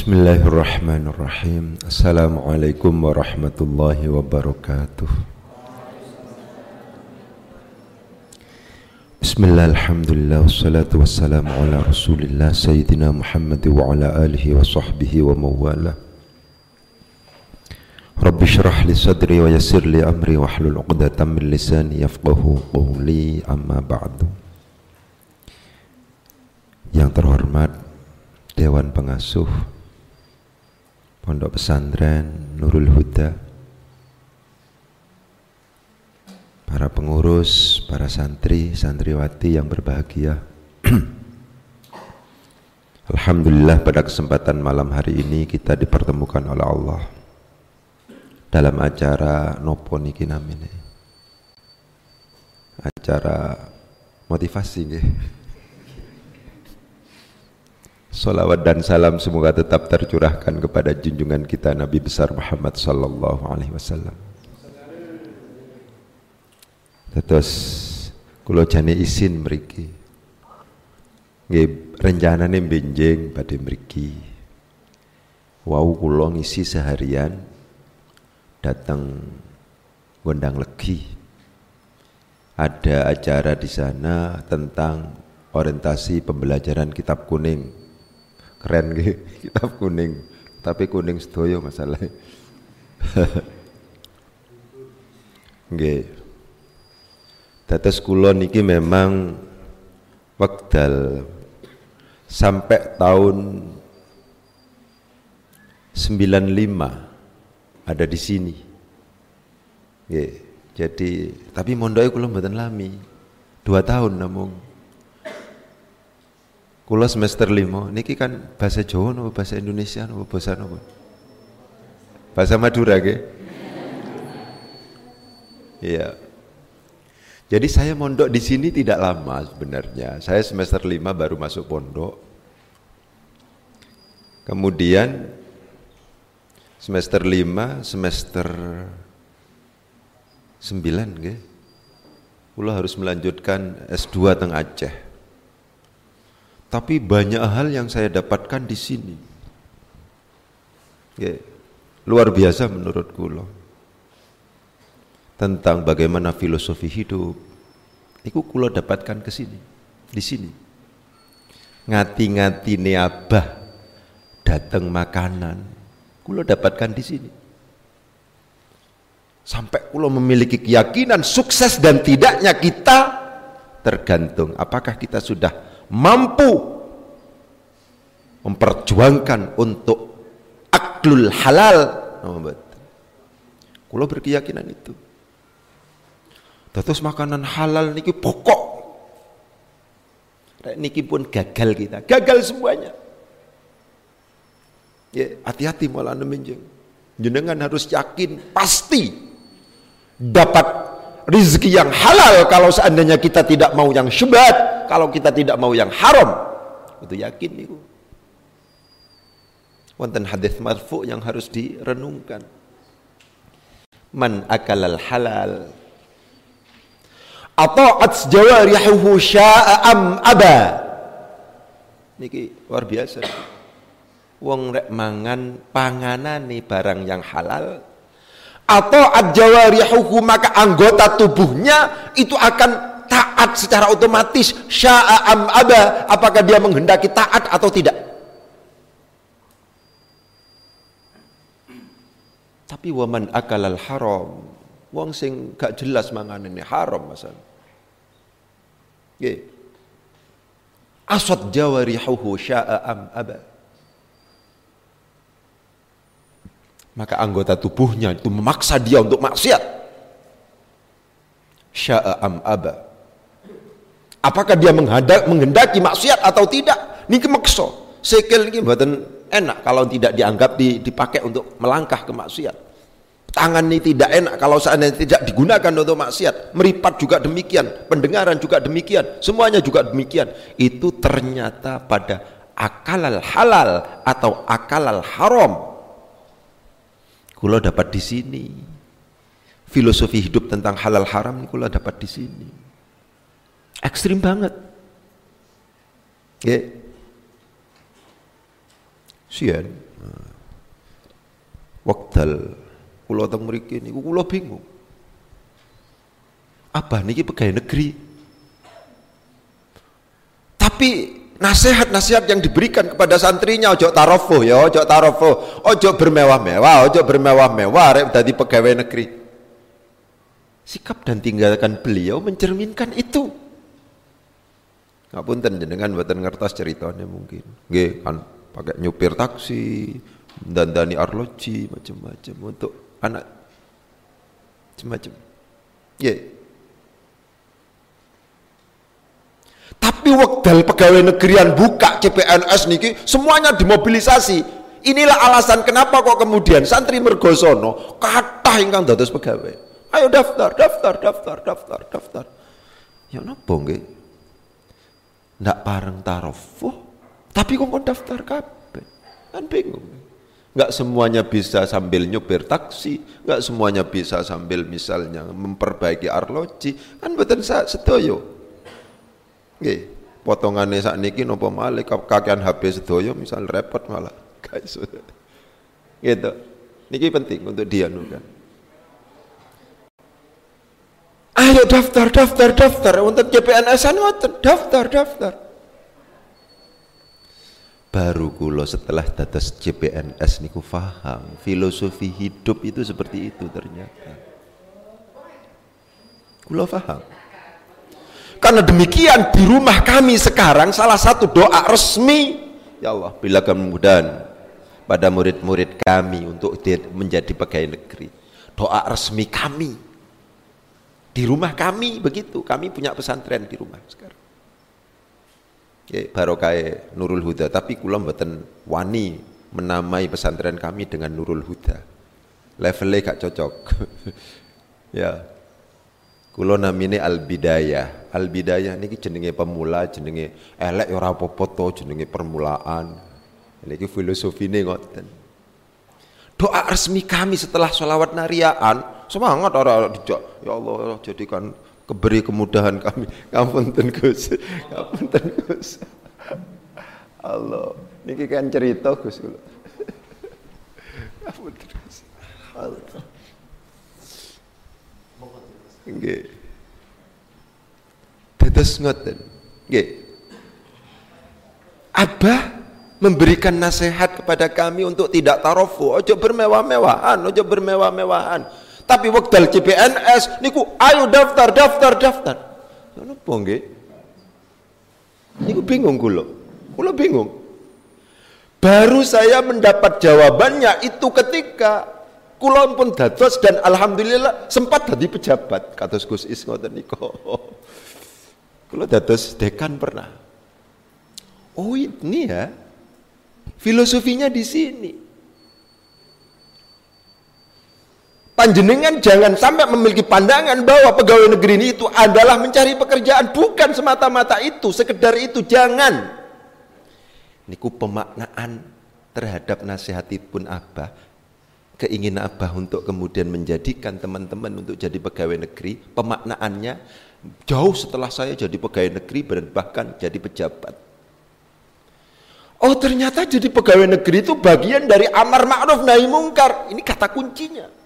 Bismillahirrahmanirrahim. Assalamualaikum warahmatullahi wabarakatuh. Bismillah, alhamdulillah, wassalatu wassalamu ala rasulillah Sayyidina Muhammad wa ala alihi wa sahbihi wa mawala. Rabbi syrah li sadri wa yasir li amri wa hlul uqdatan min lisani yafqahu qawli amma ba'du. Yang terhormat Dewan Pengasuh Pondok Pesantren Nurul Huda. Para pengurus, para santri, santriwati yang berbahagia. Alhamdulillah pada kesempatan malam hari ini kita dipertemukan oleh Allah dalam acara nopo niki namine. Acara motivasi nih Salawat dan salam semoga tetap tercurahkan kepada junjungan kita Nabi besar Muhammad sallallahu alaihi wasallam. Terus kula jane isin mriki. Nggih rencanane benjing badhe mriki. Wau kula ngisi seharian datang gondang legi. Ada acara di sana tentang orientasi pembelajaran kitab kuning keren gitu. Kitab kuning. Tapi kuning sedoyo masalah nggih. Dados kula niki memang wekdal sampai tahun 95 ada di sini. Nggih. Jadi tapi mondoke kula mboten lami. Dua tahun namun Kula semester lima, niki kan bahasa Jawa nopo bahasa Indonesia nopo bahasa nopo? Bahasa Madura ke? Iya. Jadi saya mondok di sini tidak lama sebenarnya. Saya semester lima baru masuk pondok. Kemudian semester lima, semester sembilan, ke? Kula harus melanjutkan S2 teng Aceh. Tapi banyak hal yang saya dapatkan di sini. Ya, luar biasa menurut kula. Tentang bagaimana filosofi hidup. Iku kula dapatkan ke sini, di sini. Ngati-ngati ne abah datang makanan, kula dapatkan di sini. Sampai kula memiliki keyakinan sukses dan tidaknya kita tergantung apakah kita sudah mampu memperjuangkan untuk aklul halal Kulo berkeyakinan itu. Terus makanan halal niki pokok. niki pun gagal kita, gagal semuanya. Ya, hati-hati malah nemenjeng. Jenengan harus yakin pasti dapat rizki yang halal kalau seandainya kita tidak mau yang syubhat, kalau kita tidak mau yang haram. Itu yakin niku. Wonten hadis marfu yang harus direnungkan. Man akalal halal ata'at jawarihuhu sya'a am aba. Niki luar biasa. Wong rek mangan panganane barang yang halal atau ajawarihuhu maka anggota tubuhnya itu akan taat secara otomatis sya'a am aba apakah dia menghendaki taat atau tidak Tapi waman akalal haram, wong sing gak jelas mangan ini haram masal. Nggih. Asad jawarihuhu sya'a am aba. Maka anggota tubuhnya itu memaksa dia untuk maksiat. Sya'a am aba. Apakah dia menghendaki maksiat atau tidak? Ini kemaksa. Sekel ini buatan enak kalau tidak dianggap dipakai untuk melangkah ke maksiat. Tangan ini tidak enak kalau seandainya tidak digunakan untuk maksiat. Meripat juga demikian, pendengaran juga demikian, semuanya juga demikian. Itu ternyata pada akalal halal atau akalal haram. Kulo dapat di sini. Filosofi hidup tentang halal haram kulo dapat di sini. Ekstrim banget. Yeah Sian. Wekdal kula teng mriki niku kula bingung. Apa niki pegawai negeri? Tapi nasihat-nasihat yang diberikan kepada santrinya ojo tarofu ya, ojo tarofu, ojo bermewah-mewah, ojo bermewah-mewah rek dadi pegawai negeri. Sikap dan tinggalkan beliau mencerminkan itu. Ngapunten jenengan mboten ngertos ceritanya mungkin. Nggih, kan pakai nyupir taksi, dandani arloji macam-macam untuk anak macam-macam. Nggih. Tapi waktu pegawai negerian buka CPNS niki semuanya dimobilisasi. Inilah alasan kenapa kok kemudian santri mergosono kata ingkang dados pegawai. Ayo daftar, daftar, daftar, daftar, daftar. Ya napa nggih? Ndak pareng tarofuh tapi kok daftar kabeh? Kan bingung. Nggak semuanya bisa sambil nyupir taksi nggak semuanya bisa sambil misalnya memperbaiki arloji. Kan betul sa sedoyo. Nggih potongane sak niki napa malih kakean HP sedoyo misal repot malah. Guys. Gitu. Niki penting untuk dia kan Ayo daftar, daftar, daftar untuk CPNS daftar, daftar. Baru kulo setelah datas CPNS niku faham filosofi hidup itu seperti itu ternyata. Kulo faham. Karena demikian di rumah kami sekarang salah satu doa resmi Ya Allah bila kemudahan pada murid-murid kami untuk menjadi pegawai negeri doa resmi kami di rumah kami begitu, kami punya pesantren di rumah sekarang. Barokah Nurul Huda, tapi kula mboten wani menamai pesantren kami dengan Nurul Huda. Levelnya gak cocok. ya. Kula namine Al Bidayah. Al Bidayah niki jenenge pemula, jenenge elek ya ora apa-apa jenenge permulaan. Niki filosofine ngoten. Doa resmi kami setelah sholawat nariaan semangat orang dijak. Ya Allah jadikan keberi kemudahan kami. Ngapunten Gus. Ngapunten Gus. Allah. Niki kan cerita Gus. Kula ngapunten Gus. Allah. Nggih. Dados ngoten. Nggih. Abah memberikan nasihat kepada kami untuk tidak tarofu, ojo bermewah-mewahan, ojo bermewah-mewahan. Tapi waktu CPNS niku ayo daftar, daftar, daftar. Ya napa nggih? Niku bingung kula. Kula bingung. Baru saya mendapat jawabannya itu ketika kula pun dados dan alhamdulillah sempat jadi pejabat kados Gus Is ngoten niku. Kula dados dekan pernah. Oh ini ya. Filosofinya di sini. Panjenengan jangan sampai memiliki pandangan bahwa pegawai negeri ini itu adalah mencari pekerjaan, bukan semata-mata itu, sekedar itu, jangan. Niku pemaknaan terhadap nasihatipun Abah, keinginan Abah untuk kemudian menjadikan teman-teman untuk jadi pegawai negeri, pemaknaannya jauh setelah saya jadi pegawai negeri bahkan jadi pejabat. Oh ternyata jadi pegawai negeri itu bagian dari amar ma'ruf nahi mungkar. Ini kata kuncinya.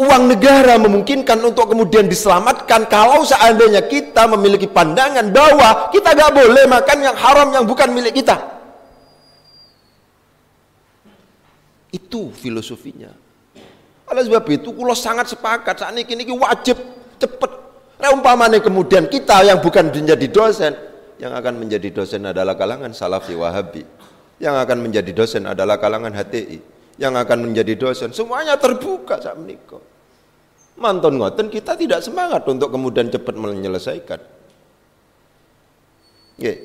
Uang negara memungkinkan untuk kemudian diselamatkan kalau seandainya kita memiliki pandangan bahwa kita gak boleh makan yang haram yang bukan milik kita. Itu filosofinya. Oleh sebab itu kulo sangat sepakat saat ini kini wajib cepet. Umpamanya kemudian kita yang bukan menjadi dosen yang akan menjadi dosen adalah kalangan salafi wahabi yang akan menjadi dosen adalah kalangan HTI yang akan menjadi dosen semuanya terbuka saat menikah Manton ngoten kita tidak semangat untuk kemudian cepat menyelesaikan. Yeah.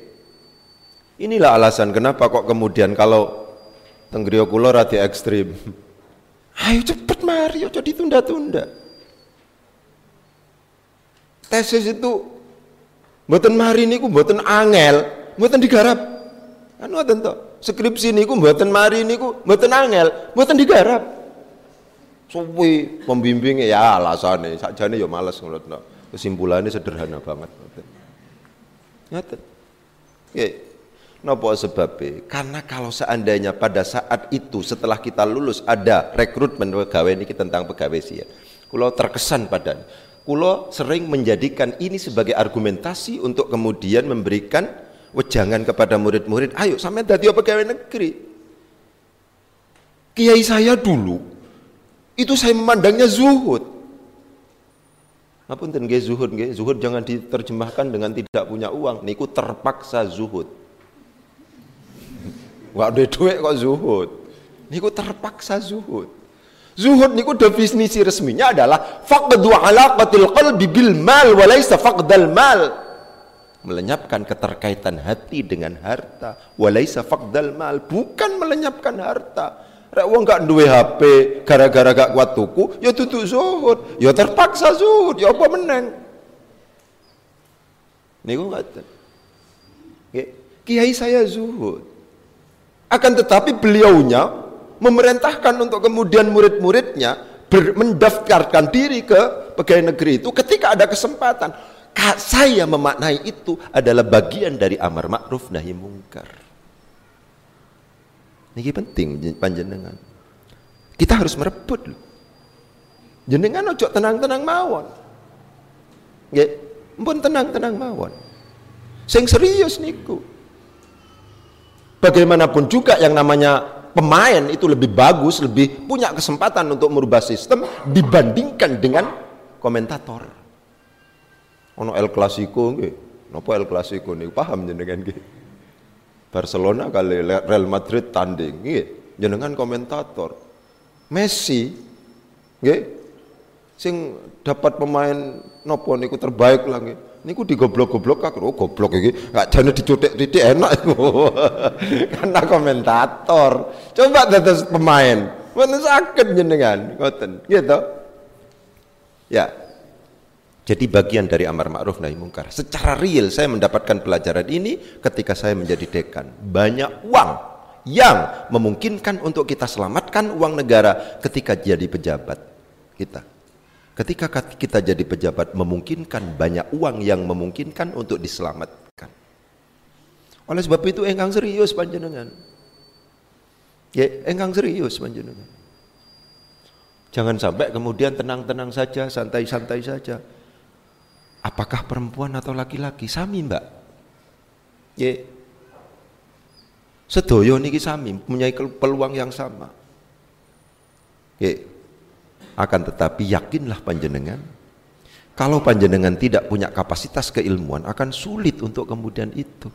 Inilah alasan kenapa kok kemudian kalau tenggrio kula rada ekstrim. Ayo cepet mari, ojo ditunda-tunda. Tesis itu mboten mari niku mboten angel, mboten digarap. Kan ngoten to. Skripsi niku mboten mari niku mboten angel, mboten digarap suwi pembimbingnya ya alasannya sakjane ya males ngono kesimpulannya sederhana banget ngoten Nggih. Napa sebabnya? Karena kalau seandainya pada saat itu setelah kita lulus ada rekrutmen pegawai ini tentang pegawai sih ya. Kulo terkesan pada kulo sering menjadikan ini sebagai argumentasi untuk kemudian memberikan wejangan kepada murid-murid, ayo sampai dadi pegawai negeri. Kiai saya dulu itu saya memandangnya zuhud. Ngapun nggih zuhud nggih, zuhud jangan diterjemahkan dengan tidak punya uang, niku terpaksa zuhud. Wah ada duit kok zuhud. Niku terpaksa zuhud. Zuhud niku definisi resminya adalah faqdu alaqatil qalbi bil mal wa laysa faqdal mal. Melenyapkan keterkaitan hati dengan harta, wa laysa faqdal mal, bukan melenyapkan harta. Rek wong gak duwe HP gara-gara gak kuat tuku, ya tutup zuhud, ya terpaksa zuhud, ya apa meneng. Niku ngaten. Kiai saya zuhud. Akan tetapi beliaunya memerintahkan untuk kemudian murid-muridnya mendaftarkan diri ke pegawai negeri itu ketika ada kesempatan. Saya memaknai itu adalah bagian dari amar ma'ruf nahi mungkar. Ini penting panjenengan. Kita harus merebut loh. Jenengan ojo tenang-tenang mawon. Nggih, pun tenang-tenang mawon. Sing serius niku. Bagaimanapun juga yang namanya pemain itu lebih bagus, lebih punya kesempatan untuk merubah sistem dibandingkan dengan komentator. Ono El Clasico nggih. Napa El Clasico niku? Paham jenengan nggih. Barcelona kali Real Madrid tanding nggih. Jenengan komentator. Messi nggih. Sing dapat pemain nopo niku terbaik lah nggih. Niku digoblok-goblok aku oh goblok iki. Gak jane dicutik titik enak. Karena komentator. Coba dados pemain. Mboten sakit jenengan ngoten. Gitu ya jadi bagian dari amar ma'ruf nahi mungkar. Secara real saya mendapatkan pelajaran ini ketika saya menjadi dekan. Banyak uang yang memungkinkan untuk kita selamatkan uang negara ketika jadi pejabat kita. Ketika kita jadi pejabat memungkinkan banyak uang yang memungkinkan untuk diselamatkan. Oleh sebab itu engkang serius panjenengan. Ya, engkang serius panjenengan. Jangan sampai kemudian tenang-tenang saja, santai-santai saja. Apakah perempuan atau laki-laki? Sami, Mbak. Ya. Sedoyo niki sami, punya peluang yang sama. Ya. Akan tetapi yakinlah panjenengan, kalau panjenengan tidak punya kapasitas keilmuan akan sulit untuk kemudian itu.